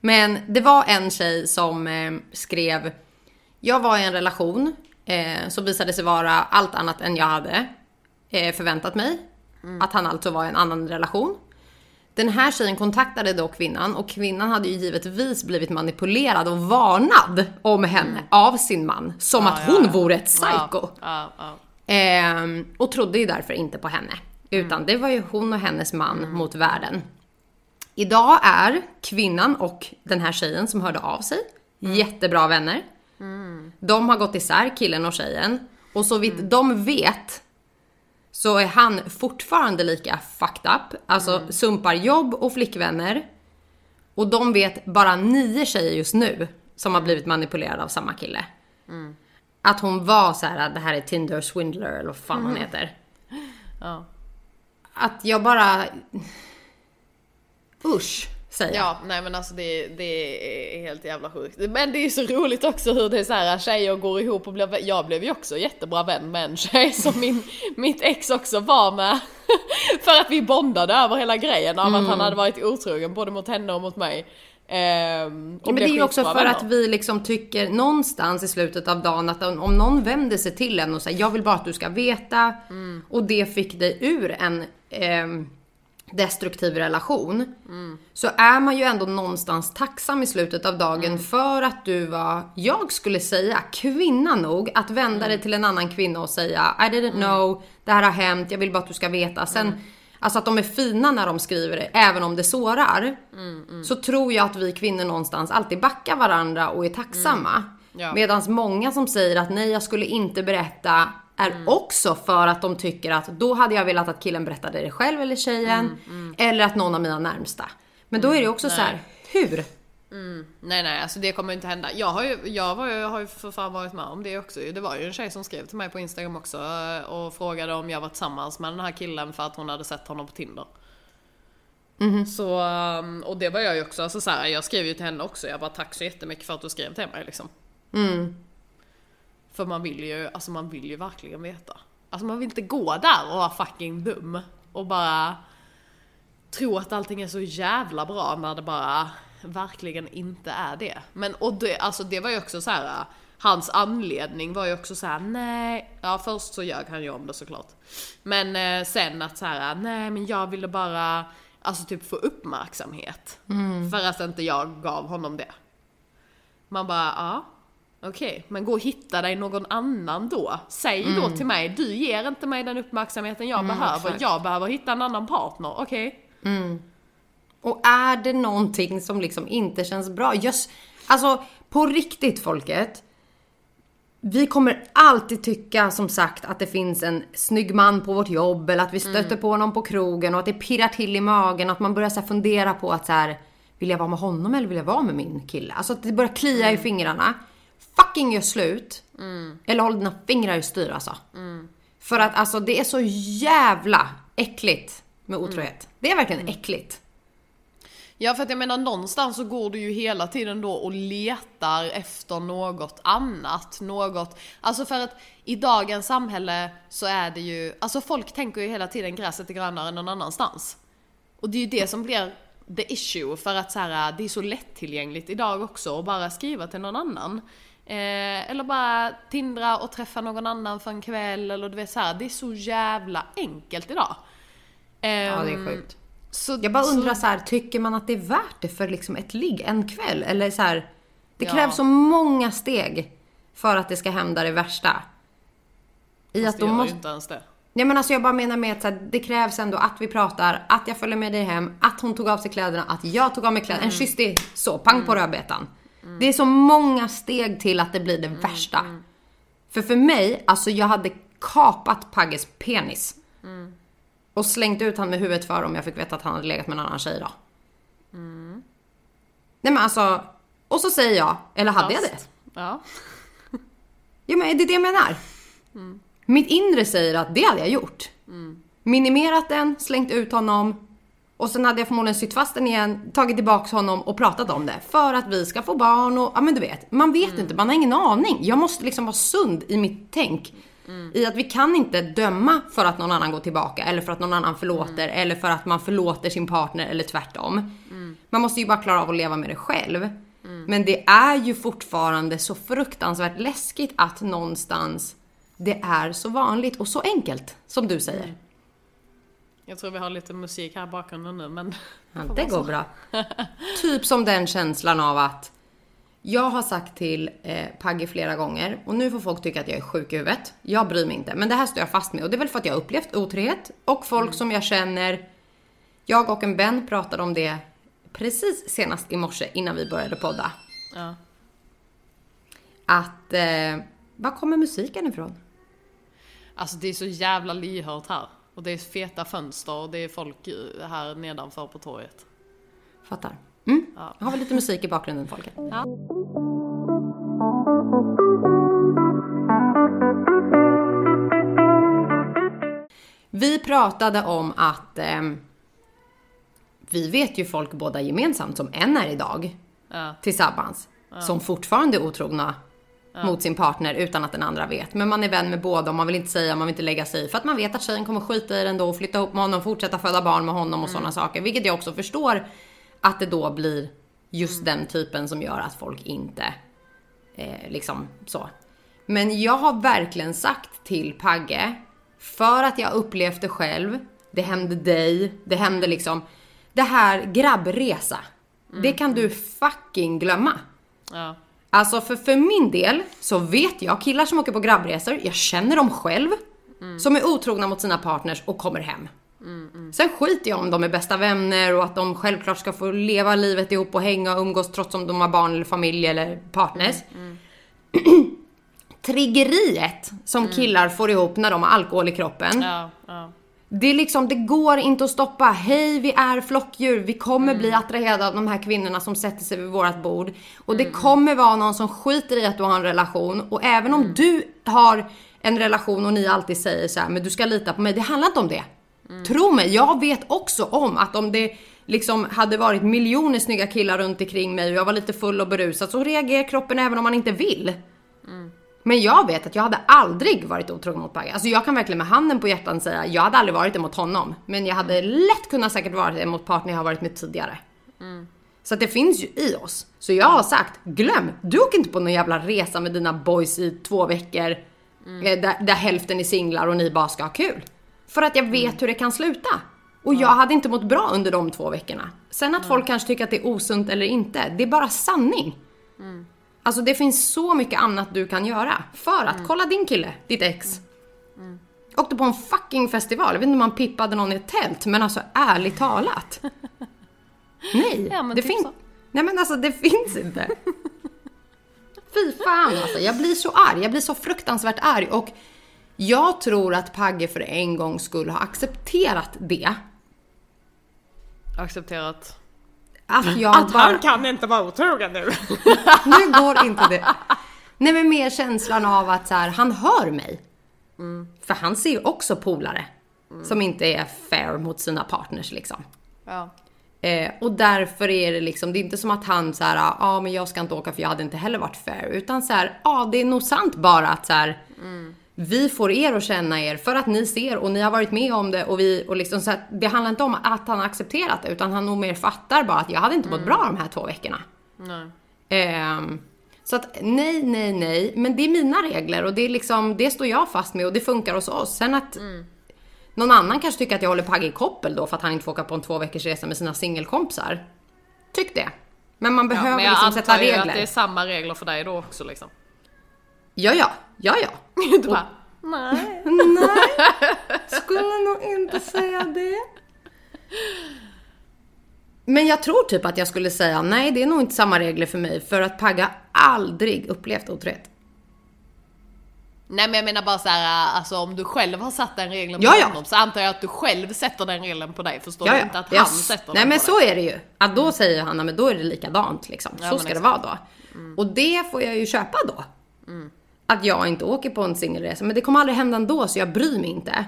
Men det var en tjej som eh, skrev Jag var i en relation eh, som visade sig vara allt annat än jag hade eh, förväntat mig. Att han alltså var i en annan relation. Den här tjejen kontaktade då kvinnan och kvinnan hade ju givetvis blivit manipulerad och varnad om henne av sin man. Som att hon vore ett psycho. Ja, Ehm, och trodde ju därför inte på henne. Utan det var ju hon och hennes man mot världen. Idag är kvinnan och den här tjejen som hörde av sig jättebra vänner. De har gått isär, killen och tjejen. Och så vitt de vet så är han fortfarande lika fucked up. Alltså sumpar jobb och flickvänner. Och de vet bara nio tjejer just nu som har blivit manipulerade av samma kille. Att hon var så här, det här är Tinder swindler eller vad fan han heter. Ja. Att jag bara... Usch, säger jag. Ja, nej men alltså det, det är helt jävla sjukt. Men det är så roligt också hur det är så här tjejer går ihop och blir Jag blev ju också jättebra vän med en tjej som min, *laughs* mitt ex också var med. *laughs* För att vi bondade över hela grejen av att han hade varit otrogen både mot henne och mot mig. Och Ja, men det är ju också för att vi liksom tycker någonstans i slutet av dagen att om om någon vänder sig till en och säger jag vill bara att du ska veta. Och det fick dig ur en ehm, destruktiv relation. Så är man ju ändå någonstans tacksam i slutet av dagen för att du var, jag skulle säga, kvinna nog att vända dig till en annan kvinna och säga I didn't know, det här har hänt, jag vill bara att du ska veta. Sen, Alltså att de är fina när de skriver det, även om det sårar. Så tror jag att vi kvinnor någonstans alltid backar varandra och är tacksamma. Ja. Medan många som säger att nej jag skulle inte berätta är också för att de tycker att då hade jag velat att killen berättade det själv eller tjejen. Eller att någon av mina närmsta. Men då är det också så här, hur? Nej nej, alltså det kommer inte hända. Jag har ju, jag var ju, har ju för fan varit med om det också. Det var ju en tjej som skrev till mig på Instagram också eh, och frågade om jag var tillsammans med den här killen för att hon hade sett honom på Tinder. Så, um, och det var jag ju också, alltså så här, jag skrev ju till henne också, jag bara tack så jättemycket för att du skrev till mig liksom. För man vill ju, alltså man vill ju verkligen veta. Alltså man vill inte gå där och vara fucking dum och bara tro att allting är så jävla bra när det bara verkligen inte är det. Men och det, alltså det var ju också så här. Hans anledning var ju också så här: nej, ja först så ljög han ju om det såklart. Men eh, sen att så här, nej men jag ville bara, alltså typ få uppmärksamhet. För att inte jag gav honom det. Man bara, ja. Okej, men gå och hitta dig någon annan då. Säg då till mig, du ger inte mig den uppmärksamheten jag behöver. exakt. Jag behöver hitta en annan partner, okej? Och är det någonting som liksom inte känns bra, just, alltså på riktigt folket. Vi kommer alltid tycka som sagt att det finns en snygg man på vårt jobb eller att vi stöter på honom på krogen och att det pirrar till i magen och att man börjar så fundera på att så här, vill jag vara med honom eller vill jag vara med min kille? Alltså att det börjar klia i fingrarna. Fucking gör slut. Eller håll dina fingrar i styr alltså. För att alltså det är så jävla äckligt med otrohet. Det är verkligen äckligt. Ja för att jag menar någonstans så går du ju hela tiden då och letar efter något annat, något, alltså för att i dagens samhälle så är det ju, alltså folk tänker ju hela tiden gräset är grönare någon annanstans. Och det är ju det som blir the issue för att så här, det är så lättillgängligt idag också att bara skriva till någon annan. Eh, eller bara tindra och träffa någon annan för en kväll eller du vet så här, det är så jävla enkelt idag. Ja, det är Ehm, sjukt. Så, Jag bara så- undrar så här, tycker man att det är värt det för liksom ett ligg en kväll? Eller så här, det Ja. krävs så många steg för att det ska hända det värsta. I Fast att det de gör måste... ju inte ens det. Nej men alltså jag bara menar med att så här, det krävs ändå att vi pratar, att jag följer med dig hem, att hon tog av sig kläderna, att jag tog av mig kläderna. En kyss det är så, pang på rödbetan. Det är så många steg till att det blir det värsta. För för mig, alltså jag hade kapat Pagges penis. Och slängt ut han med huvudet för om jag fick veta att han hade legat med en annan tjej då. Nej men alltså, och så säger jag, eller hade jag det? Fast- Ja. *laughs* Ja men det är det jag menar. Mitt inre säger att det hade jag gjort. Minimerat den, slängt ut honom och sen hade jag förmodligen sytt fast den igen, tagit tillbaks honom och pratat om det. För att vi ska få barn och ja men du vet. Man vet inte, man har ingen aning. Jag måste liksom vara sund i mitt tänk. I att vi kan inte döma för att någon annan går tillbaka eller för att någon annan förlåter eller för att man förlåter sin partner eller tvärtom. Man måste ju bara klara av att leva med det själv. Men det är ju fortfarande så fruktansvärt läskigt att någonstans det är så vanligt och så enkelt som du säger. Jag tror vi har lite musik här i bakgrunden nu men... Ja, det går bra. *laughs* typ som den känslan av att jag har sagt till eh, Pagge flera gånger och nu får folk tycka att jag är sjuk i huvudet. Jag bryr mig inte, men det här står jag fast med och det är väl för att jag har upplevt otrohet och folk som jag känner. Jag och en vän pratade om det precis senast i morse innan vi började podda. Ja. Att, eh, var kommer musiken ifrån? Alltså det är så jävla lyhört här. Och det är feta fönster och det är folk här nedanför på torget. Fattar. Mm. Jag har väl lite musik i bakgrunden folket. Ja. Vi pratade om att ehm, vi vet ju folk båda gemensamt som än är idag Ja. tillsammans. Som fortfarande är otrogna mot sin partner utan att den andra vet. Men man är vän med båda och man vill inte säga, man vill inte lägga sig i. För att man vet att tjejen kommer skita i det ändå och flytta ihop med honom, fortsätta föda barn med honom och sådana saker. Vilket jag också förstår att det då blir just den typen som gör att folk inte eh, liksom så. Men jag har verkligen sagt till Pagge, för att jag upplevt det själv, det hände dig, det hände liksom, det här grabbresa. Det kan du fucking glömma. Ja. Alltså för, för min del så vet jag killar som åker på grabbresor, jag känner dem själv, som är otrogna mot sina partners och kommer hem. Sen skiter jag om de är bästa vänner och att de självklart ska få leva livet ihop och hänga och umgås trots om de har barn eller familj eller partners. *clears throat* Triggeriet som killar får ihop när de har alkohol i kroppen. Ja, ja. Det är liksom, det går inte att stoppa. Hej, vi är flockdjur. Vi kommer bli attraherade av de här kvinnorna som sätter sig vid vårat bord. Och det kommer vara någon som skiter i att du har en relation. Och även om du har en relation och ni alltid säger så här, men du ska lita på mig. Det handlar inte om det. Tro mig, jag vet också om att om det liksom hade varit miljoner snygga killar runt omkring mig och jag var lite full och berusad så reagerar kroppen även om man inte vill. Men jag vet att jag hade aldrig varit otrogen mot Bagge. Alltså jag kan verkligen med handen på hjärtan säga, jag hade aldrig varit det mot honom. Men jag hade lätt kunnat säkert vara det mot partner jag har varit med tidigare. Så att det finns ju i oss. Så jag har sagt, glöm! Du åker inte på någon jävla resa med dina boys i två veckor. eh, Där, där hälften är singlar och ni bara ska ha kul. För att jag vet hur det kan sluta. Och jag hade inte mått bra under de två veckorna. Sen att folk kanske tycker att det är osunt eller inte, det är bara sanning. Alltså det finns så mycket annat du kan göra för att kolla din kille, ditt ex. Åkte på en fucking festival, jag vet inte om man pippade någon i ett tält, men alltså ärligt talat. *laughs* Nej, Ja, det typ finns... Nej men alltså det finns inte. *laughs* Fy fan alltså, jag blir så arg, jag blir så fruktansvärt arg och jag tror att Pagge för en gång skulle ha accepterat det. Accepterat. Att jag bara... kan inte vara otrogen nu. *laughs* Nu går inte det. Nej men mer känslan av att så här, han hör mig. För han ser ju också polare. Som inte är fair mot sina partners liksom. Ja. Eh, och därför är det liksom, det är inte som att han så här, ja ah, men jag ska inte åka för jag hade inte heller varit fair. Utan så här, ja ah, det är nog sant bara att så här, vi får er att känna er för att ni ser och ni har varit med om det och vi, och liksom så att det handlar inte om att han har accepterat det utan han nog mer fattar bara att jag hade inte mått bra de här två veckorna. Ehm, så att nej, nej, nej. Men det är mina regler och det är liksom, det står jag fast med och det funkar hos oss. Sen att någon annan kanske tycker att jag håller Pagge i koppel då för att han inte får åka på en två veckors resa med sina singelkompisar. Tyck det. Men man Ja, behöver men jag liksom antar sätta ju regler. att det är samma regler för dig då också liksom. Ja, ja, ja, ja. *laughs* Du bara, nej. *laughs* Nej, skulle nog inte säga det. Men jag tror typ att jag skulle säga nej, det är nog inte samma regler för mig för att Pagga aldrig upplevt otrohet. Nej men jag menar bara så här, alltså om du själv har satt den regeln på Ja, ja. honom så antar jag att du själv sätter den regeln på dig. Förstår Ja, du ja. inte att han sätter Nej den men på så dig? är det ju. Att då säger han, "Nej, men då är det likadant liksom. Ja, så ska det exakt. vara då. Och det får jag ju köpa då. Att jag inte åker på en singelresa. Men det kommer aldrig hända ändå så jag bryr mig inte.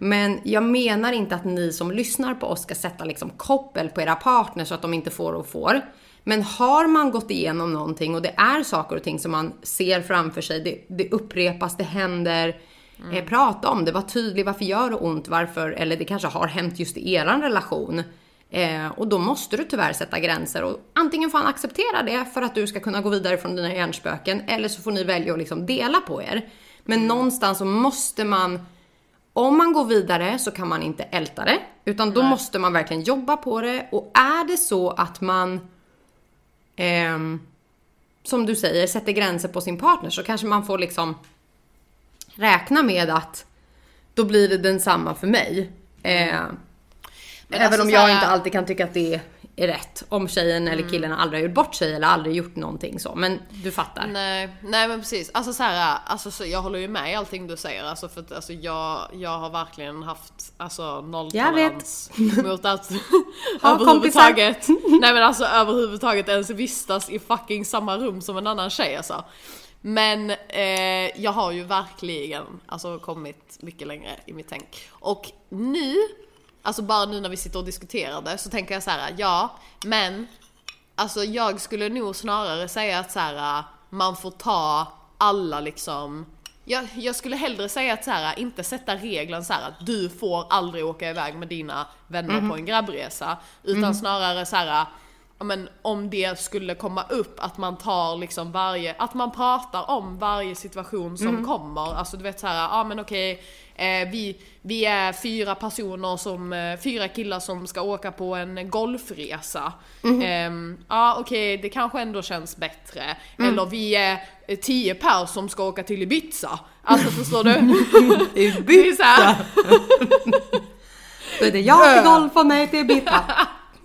Men jag menar inte att ni som lyssnar på oss ska sätta liksom koppel på era partners så att de inte får och får. Men har man gått igenom någonting och det är saker och ting som man ser framför sig, det, det upprepas, det händer. Eh, prata om det, var tydlig, varför gör det ont, varför, eller det kanske har hänt just i eran relation. Eh, och då måste du tyvärr sätta gränser och antingen får han acceptera det för att du ska kunna gå vidare från dina hjärnspöken eller så får ni välja att liksom dela på er. Men någonstans så måste man, om man går vidare så kan man inte älta det utan då måste man verkligen jobba på det och är det så att man ehm, som du säger sätter gränser på sin partner så kanske man får liksom räkna med att då blir det densamma för mig. Eh, Även alltså om jag här- inte alltid kan tycka att det är rätt. Om tjejen eller killen aldrig har gjort bort sig eller aldrig gjort någonting så. Men du fattar. Nej, nej men precis. Alltså så här, alltså så jag håller ju med i allting du säger. Alltså för att alltså jag, jag har verkligen haft alltså nolltolerans *laughs* mot att *laughs* överhuvudtaget, *laughs* nej men alltså överhuvudtaget ens vistas i fucking samma rum som en annan tjej alltså. Men eh, jag har ju verkligen alltså kommit mycket längre i mitt tänk. Och nu, alltså bara nu när vi sitter och diskuterar det så tänker jag så här: ja, men Alltså jag skulle nog snarare säga att så här, man får ta alla liksom jag, jag skulle hellre säga att så här, inte sätta regeln så här att du får aldrig åka iväg med dina vänner på en grabbresa. Utan snarare så här, men om det skulle komma upp att man tar liksom varje, att man pratar om varje situation som kommer. Alltså du vet så här, ja men okej, eh, vi, vi är fyra personer som, eh, fyra killar som ska åka på en golfresa. Ehm, ja okej, det kanske ändå känns bättre. Eller vi är eh, tio pers som ska åka till Ibiza. Alltså förstår du? *laughs* Det är så *laughs* Då är det jag till golf och mig till Ibiza.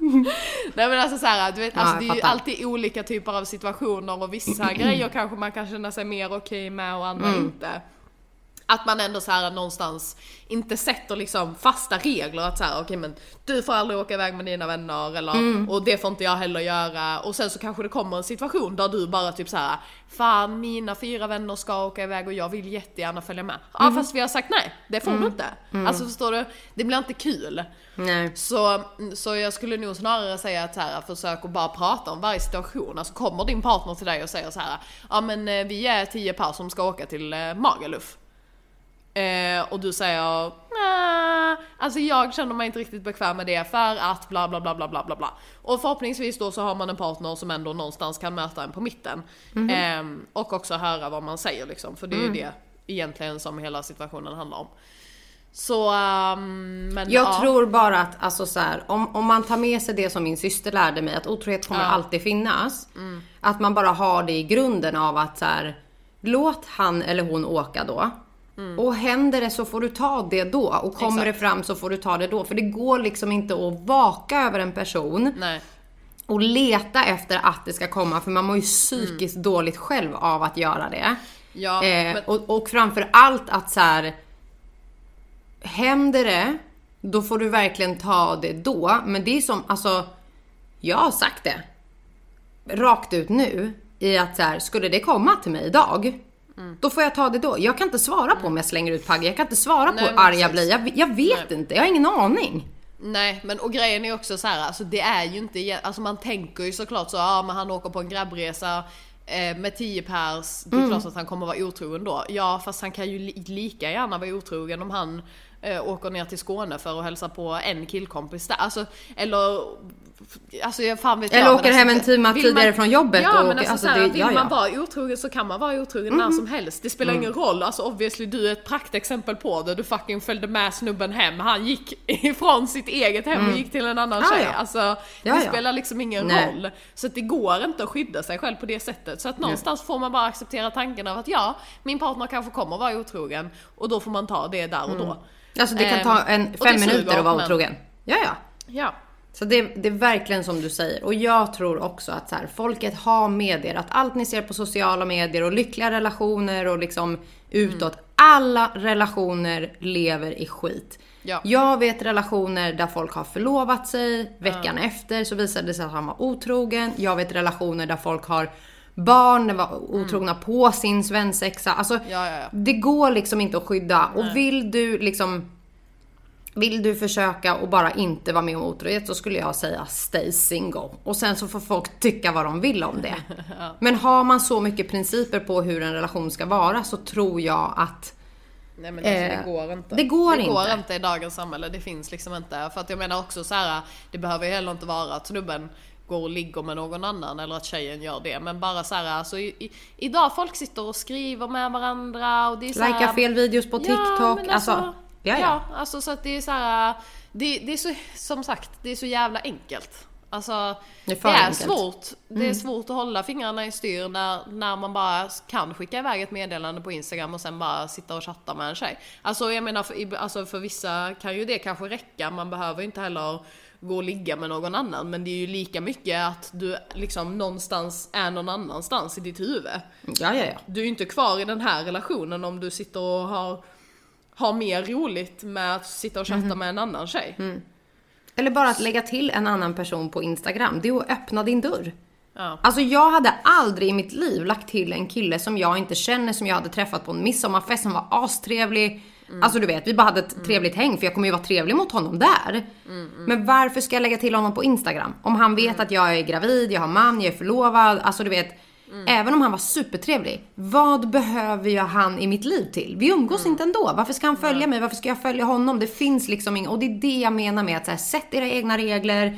*laughs* Nej men alltså så här, du vet, alltså, det är ju alltid olika typer av situationer och vissa *clears throat* grejer kanske man kan känna sig mer okej med och andra Mm. inte. Att man ändå så här någonstans inte sätter liksom fasta regler att så här, okej men du får aldrig åka iväg med dina vänner eller Mm. och det får inte jag heller göra och sen så kanske det kommer en situation där du bara typ så här fan mina fyra vänner ska åka iväg och jag vill jättegärna följa med. Ja Mm. fast vi har sagt nej, det får du inte. Alltså förstår du? Det blir inte kul. Nej. Så, så jag skulle nog snarare säga att så här, försök att bara prata om varje situation. Alltså kommer din partner till dig och säger så här, ja men eh, vi är tio par som ska åka till eh, Magaluf. Eh, och du säger, nej, alltså jag känner mig inte riktigt bekväm med det för att bla bla bla bla bla bla bla. Och förhoppningsvis då så har man en partner som ändå någonstans kan möta en på mitten. Eh, och också höra vad man säger liksom, för det är ju det egentligen som hela situationen handlar om. Så, ehm, men Jag ja. tror bara att alltså så här, om, om man tar med sig det som min syster lärde mig, att otrohet kommer Ja. Mm. alltid finnas. Att man bara har det i grunden av att så här, låt han eller hon åka då. Och händer det så får du ta det då. Och kommer Mm. Exakt. det fram så får du ta det då. För det går liksom inte att vaka över en person Nej. och leta efter att det ska komma. För man mår ju psykiskt dåligt själv av att göra det. Mm. Ja, Eh, men, och, och framför allt att så här. Händer det, då får du verkligen ta det då. Men det är som, alltså. Jag har sagt det. Rakt ut nu. I att så här, skulle det komma till mig idag. Mm. Då får jag ta det då. Jag kan inte svara på om jag slänger ut Pagge. Jag kan inte svara på Nej, hur men arg jag blir. Jag, jag vet inte. Jag har ingen aning. nej, men och grejen är också så här, alltså det är ju inte, alltså man tänker ju såklart så, ja men han åker på en grabbresa eh, med 10 pers, det är Mm. klart att han kommer vara otrogen då. Ja, fast han kan ju li- lika gärna vara otrogen om han eh, åker ner till Skåne för att hälsa på en killkompis där. Alltså, eller Alltså jag fan vet Eller jag, åker men hem alltså, en timme tidigare från jobbet Ja och men alltså, alltså, såhär, det- vill ja, man ja. Mhm. vara otrogen så kan man vara otrogen när som helst. Det spelar ingen roll. Alltså obviously du är ett praktexempel på det. Du fucking följde med snubben hem. Han gick *laughs* ifrån sitt eget hem och gick till en annan Mm. Ja, tjej. ja. Alltså det Ja, spelar liksom ingen Nej. roll. Så att det går inte att skydda sig själv på det sättet. Så att någonstans får man bara acceptera tanken av att ja, min partner kanske kommer vara otrogen och då får man ta det där och då. Alltså det kan Ehm, ta en fem minuter att vara otrogen. Ja, ja. Ja. Så det, det är verkligen som du säger. Och jag tror också att så här, folket har med er. Att allt ni ser på sociala medier och lyckliga relationer och liksom utåt. Alla relationer lever i skit. Ja. Jag vet relationer där folk har förlovat sig. Veckan efter så visade det sig att han var otrogen. Jag vet relationer där folk har barn, var otrogna på sin svensexa. Alltså, Ja, ja, ja. det går liksom inte att skydda. Och vill du liksom vill du försöka och bara inte vara med om otrohet så skulle jag säga stay single. Och sen så får folk tycka vad de vill om det. *laughs* Men har man så mycket principer på hur en relation ska vara så tror jag att Nej men alltså, Eh, det går inte. det går det går inte. inte i dagens samhälle, det finns liksom inte. För att jag menar också så här, det behöver ju heller inte vara att snubben går och ligger med någon annan eller att tjejen gör det. Men bara så här, alltså i, i, idag folk sitter och skriver med varandra och det är så här, Lika fel videos på TikTok. men alltså, alltså, ja, ja. alltså så att det är så här, det, det är så, som sagt, det är så jävla enkelt. Alltså, Det är det är, svårt. Det är Mm. svårt att hålla fingrarna i styr när, när man bara kan skicka iväg ett meddelande på Instagram och sen bara sitta och chatta med en tjej. Alltså jag menar, för, alltså, för vissa kan ju det kanske räcka. Man behöver inte heller gå och ligga med någon annan men det är ju lika mycket att du liksom någonstans är någon annanstans i ditt huvud. Ja, ja, ja. Du är ju inte kvar i den här relationen om du sitter och har, har mer roligt med att sitta och chatta med en annan tjej. Eller bara att lägga till en annan person på Instagram. Det är att öppna din dörr. Ja. Alltså jag hade aldrig i mitt liv lagt till en kille som jag inte känner, som jag hade träffat på en midsommarfest som var astrevlig. Alltså du vet, vi bara hade ett trevligt häng för jag kommer ju vara trevlig mot honom där. Men varför ska jag lägga till honom på Instagram? Om han vet att jag är gravid, jag har man, jag är förlovad. Alltså du vet, även om han var supertrevlig. Vad behöver jag han i mitt liv till? Vi umgås inte ändå. Varför ska han följa mig? Varför ska jag följa honom? Det finns liksom inget. Och det är det jag menar med att så här, sätt era egna regler.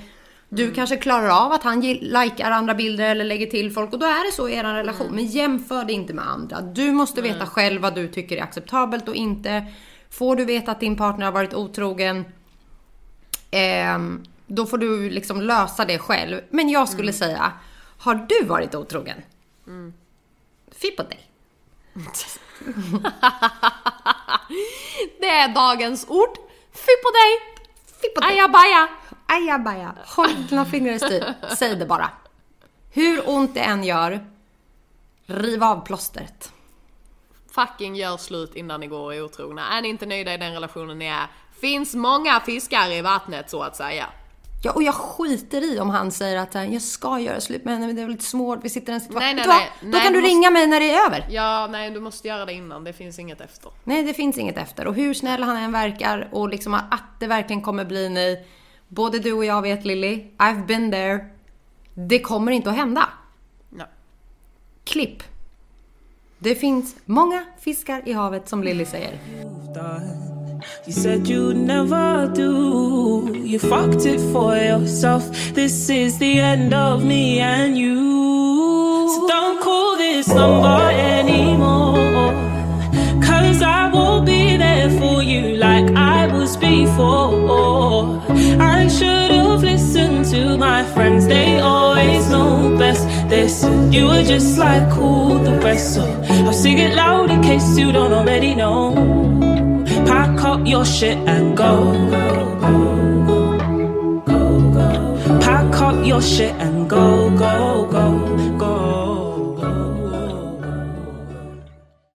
Du kanske klarar av att han likar andra bilder eller lägger till folk och då är det så i er relation. Men jämför det inte med andra. Du måste veta själv vad du tycker är acceptabelt och inte. Får du veta att din partner har varit otrogen, ehm, då får du liksom lösa det själv. Men jag skulle säga, har du varit otrogen? Fy på dig. *laughs* Det är dagens ord. Fy på dig! Fy på dig. Ajabaja! Ajabaja. Håll dina fingrar i styr. Säg det bara. Hur ont det än gör, riv av plåstret. Fucking gör slut innan ni går och är otrogna. Är ni inte nöjda i den relationen ni är, finns många fiskar i vattnet så att säga. Ja, och jag skiter i om han säger att här, jag ska göra slut med henne men det är lite svårt, vi sitter i en situation. Nej, nej, du nej. Då Nej, kan du du måste- ringa mig när det är över. Ja, nej du måste göra det innan, det finns inget efter. Nej, det finns inget efter. Och hur snäll han än verkar och liksom att det verkligen kommer bli nej. Både du och jag vet Lilly, I've been there. Det kommer inte att hända. Nej. Klipp. Det finns många fiskar i havet som Lilly säger. You said you'd never do. You fucked it for yourself. This is the end of me and you. So don't call this number anymore. Cause I won't be there for you like I was before. I should have listened to my friends, they always know best. Said you were just like all the rest. So I'll sing it loud in case you don't already know your shit and go. go, go. Pack up your shit and go, go, go.